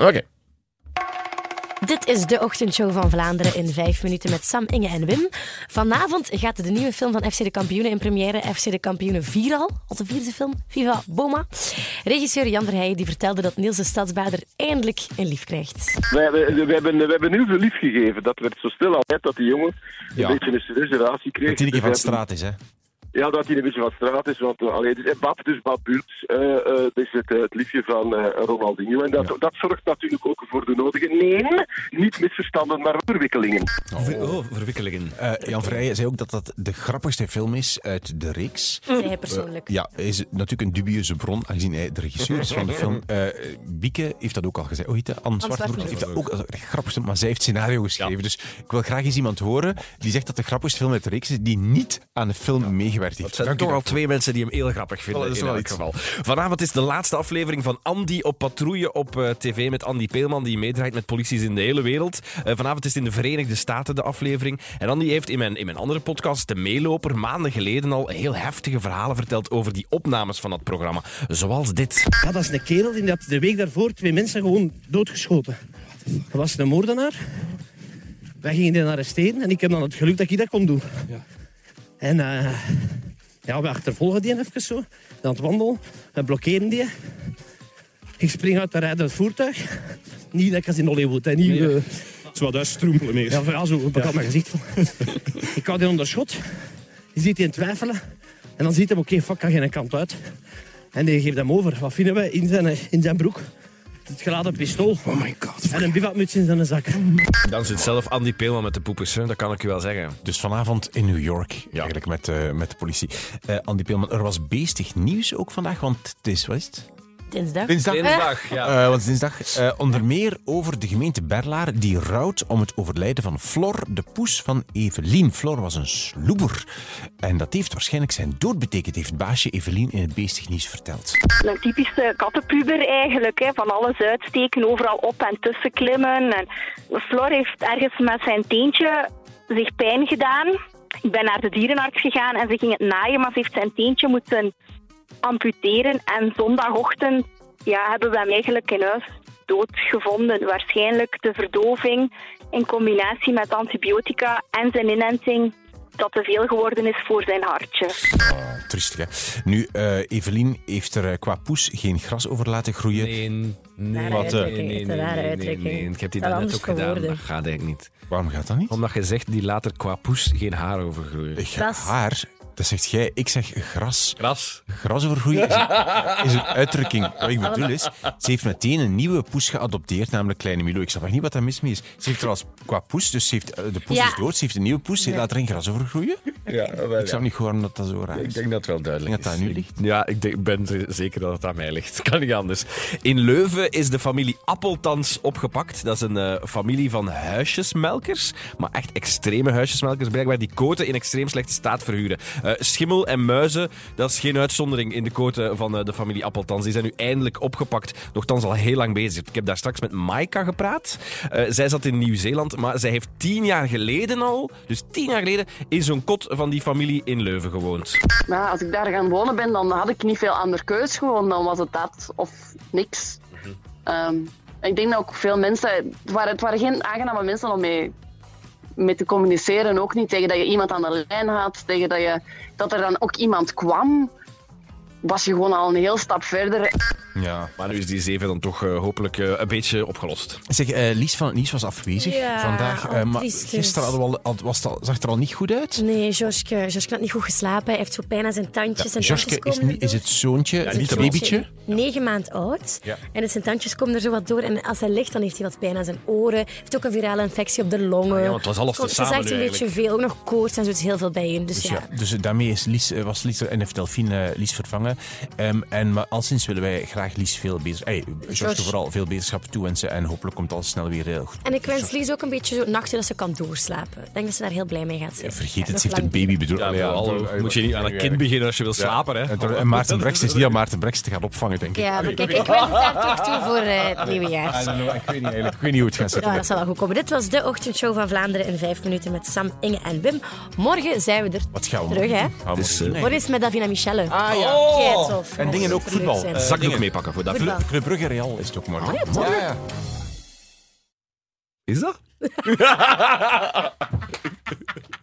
Oké. Dit is de ochtendshow van Vlaanderen in vijf minuten met Sam, Inge en Wim. Vanavond gaat de nieuwe film van FC de Kampioenen in première. FC de Kampioenen 4 al, al de vierde film. Viva Boma. Regisseur Jan Verheijen die vertelde dat Niels de Stadsbader eindelijk een lief krijgt. We hebben, we hebben, we hebben Niels een lief gegeven. Dat werd zo stil altijd dat die jongen Ja. een beetje een serieuze relatie kreeg. Dat hij een keer van de Dus straat is, hè? Ja, dat hij een beetje van straat is. Want uh, allee, dus, eh, Bab, dus Bab Buurt, eh, eh, dat is het, eh, het liefje van eh, Ronaldinho. En dat, dat zorgt natuurlijk ook voor de nodige, nee, niet misverstanden, maar verwikkelingen. Oh, verwikkelingen. Eh, Jan Verrijen zei ook dat dat de grappigste film is uit de reeks. Zei hij persoonlijk. Ja, hij is natuurlijk een dubieuze bron, aangezien hij de regisseur is van de film. Eh Bieke heeft dat ook al gezegd. Hoe heet? Anne Zwartbroek Zwartbroek. heeft dat ook als grappigste, maar zij heeft het scenario geschreven. Dus ik wil graag eens iemand horen die zegt dat de grappigste film uit de reeks is, die niet aan de film meegewerkt heeft. Het zijn Dank u toch al twee mensen die hem heel grappig vinden. Oh, in elk iets. geval. Vanavond is de laatste aflevering van Andy op patrouille op eh, tv met Andy Peelman, die meedraait met polities in de hele wereld. Eh, vanavond is het in de Verenigde Staten de aflevering. En Andy heeft in mijn, in mijn andere podcast, De Meeloper, maanden geleden al heel heftige verhalen verteld over die opnames van dat programma. Zoals dit. Ja, dat is een kerel die had de week daarvoor twee mensen gewoon doodgeschoten. Dat was een moordenaar. Wij gingen die arresteren en ik heb dan het geluk dat ik dat kon doen. En eh, ja, we achtervolgen die even zo. Dan het wandelen, we blokkeren die. Ik spring uit de rijdend voertuig. Niet ik als in Hollywood, hè. Niet, eh, Zo wat uitstroempelen meer. ja, ja, zo op elkaar mijn gezicht van. ik hou die onder schot. Je ziet die in twijfelen. En dan ziet hij, oké, fuck, kan geen kant uit. En die geeft hem over. Wat vinden we in zijn, in zijn broek? Het geladen pistool. Oh my god. En een bivakmuts in zijn zak. Dan zit zelf Andy Peelman met de poepers, hè. dat kan ik u wel zeggen. Dus vanavond in New York, eigenlijk met, eh, met de politie. Eh Andy Peelman, er was beestig nieuws ook vandaag, want het is, wat is het? Dinsdag. Dinsdag. Dinsdag, ja. Eh, wat is dinsdag? Eh, onder meer over de gemeente Berlaar die rouwt om het overlijden van Flor, de poes van Evelien. Flor was een sloeber. En dat heeft waarschijnlijk zijn dood betekend, heeft baasje Evelien in het Beestig Nieuws verteld. Een typische kattenpuber eigenlijk. Hè. Van alles uitsteken, overal op en tussen klimmen. En Flor heeft ergens met zijn teentje zich pijn gedaan. Ik ben naar de dierenarts gegaan en ze ging het naaien, maar ze heeft zijn teentje moeten amputeren. En zondagochtend ja, hebben we hem eigenlijk in huis dood gevonden. Waarschijnlijk de verdoving in combinatie met antibiotica en zijn inenting dat te veel geworden is voor zijn hartje. Triestig, hè? Nu, eh, Evelien heeft er eh, qua poes geen gras over laten groeien. Nee, nee, wat, eh, nee, nee, nee, nee. Ik heb die daarnet anders ook gedaan. geworden. Dat gaat eigenlijk niet. Waarom gaat dat niet? Omdat je zegt die later qua poes geen haar overgroeien. Ik Gras. Haar, dat zegt jij. Ik zeg gras. Gras. Gras overgroeien is een, is een uitdrukking. Wat ik bedoel is, ze heeft meteen een nieuwe poes geadopteerd, namelijk Kleine Milo. Ik snap echt niet wat daar mis mee is. Ze heeft er als qua poes, dus ze heeft, eh, de poes Ja. is dood, ze heeft een nieuwe poes, ze laat er geen gras overgroeien. Ja, Ik snap niet gewoon dat dat zo raar Ik denk dat het wel duidelijk dat dat is. aan u ligt. Ja, ik denk, ben er zeker dat het aan mij ligt. Kan niet anders. In Leuven is de familie Appeltans opgepakt. Dat is een eh, familie van huisjesmelkers. Maar echt extreme huisjesmelkers. Blijkbaar die koten in extreem slechte staat verhuren. Eh, schimmel en muizen, dat is geen uitzondering in de koten van eh, de familie Appeltans. Die zijn nu eindelijk opgepakt. Nochtans al heel lang bezig. Ik heb daar straks met Maika gepraat. Eh, zij zat in Nieuw-Zeeland, maar zij heeft tien jaar geleden al, dus tien jaar geleden, in zo'n kot van die familie in Leuven gewoond. Als ik daar gaan wonen ben, dan had ik niet veel andere keus gewoon. Dan was het dat of niks. Ehm, ik denk dat ook veel mensen... Het waren, het waren geen aangename mensen om mee, mee te communiceren. Ook niet tegen dat je iemand aan de lijn had. Tegen dat, je, dat er dan ook iemand kwam. Was je gewoon al een heel stap verder. Ja. Maar nu is die zeven dan toch eh, hopelijk eh, een beetje opgelost. Zeg, eh, Lies van het Nieuws was afwezig Ja, vandaag. eh, oh, maar triestig. gisteren hadden we al, had- was het al, zag het er al niet goed uit. Nee, Joske, Joske had niet goed geslapen. Hij heeft zo pijn aan zijn tandjes. Zijn Joske tandjes is, komen niet- is het zoontje, Zijn het babytje. Negen maand oud. Ja. En dus zijn tandjes komen er zo wat door. En als hij ligt, dan heeft hij wat pijn aan zijn oren. Hij heeft ook een virale infectie op de longen. Ah ja, want het was alles Het is echt nu een beetje veel. Ook nog koorts en zo. Is heel veel bij hem. Dus, Dus, ja. ja, dus daarmee is Lies, was Lies er, en heeft Delphine Lies vervangen. Ehm, en maar al sinds willen wij graag Lies veel beter, hey, Joske George. vooral veel beterschap toewensen. En hopelijk komt alles snel weer heel goed. En ik wens Lies ook een beetje zo nachten dat ze kan doorslapen. Ik denk dat ze daar heel blij mee gaat zijn. Vergeet Ja, het, ze heeft een baby bedoeld. Ja, door- moet je niet aan een kind beginnen als je wil slapen, hè? En, en Maarten Brechts is niet aan Maarten Brechts te gaan opvangen, denk ik. Ja, maar kijk, ik wens het haar toch toe voor eh, het nieuwe jaar. Ik weet niet eigenlijk. Ik weet niet hoe het gaat zitten. Ja, dat zal wel goed komen. Dit was de ochtendshow van Vlaanderen in vijf minuten met Sam, Inge en Wim. Morgen zijn we er Wat gaan we terug, hè? we Dus, eh, Morgen is met Davina Michelle. Ah ja. En dingen ook voetbal. Eh, Zakdoek dingen. mee meepakken voor dat. Club, Brugge Real is het ook morgen. Ah, ja, ja. Is dat?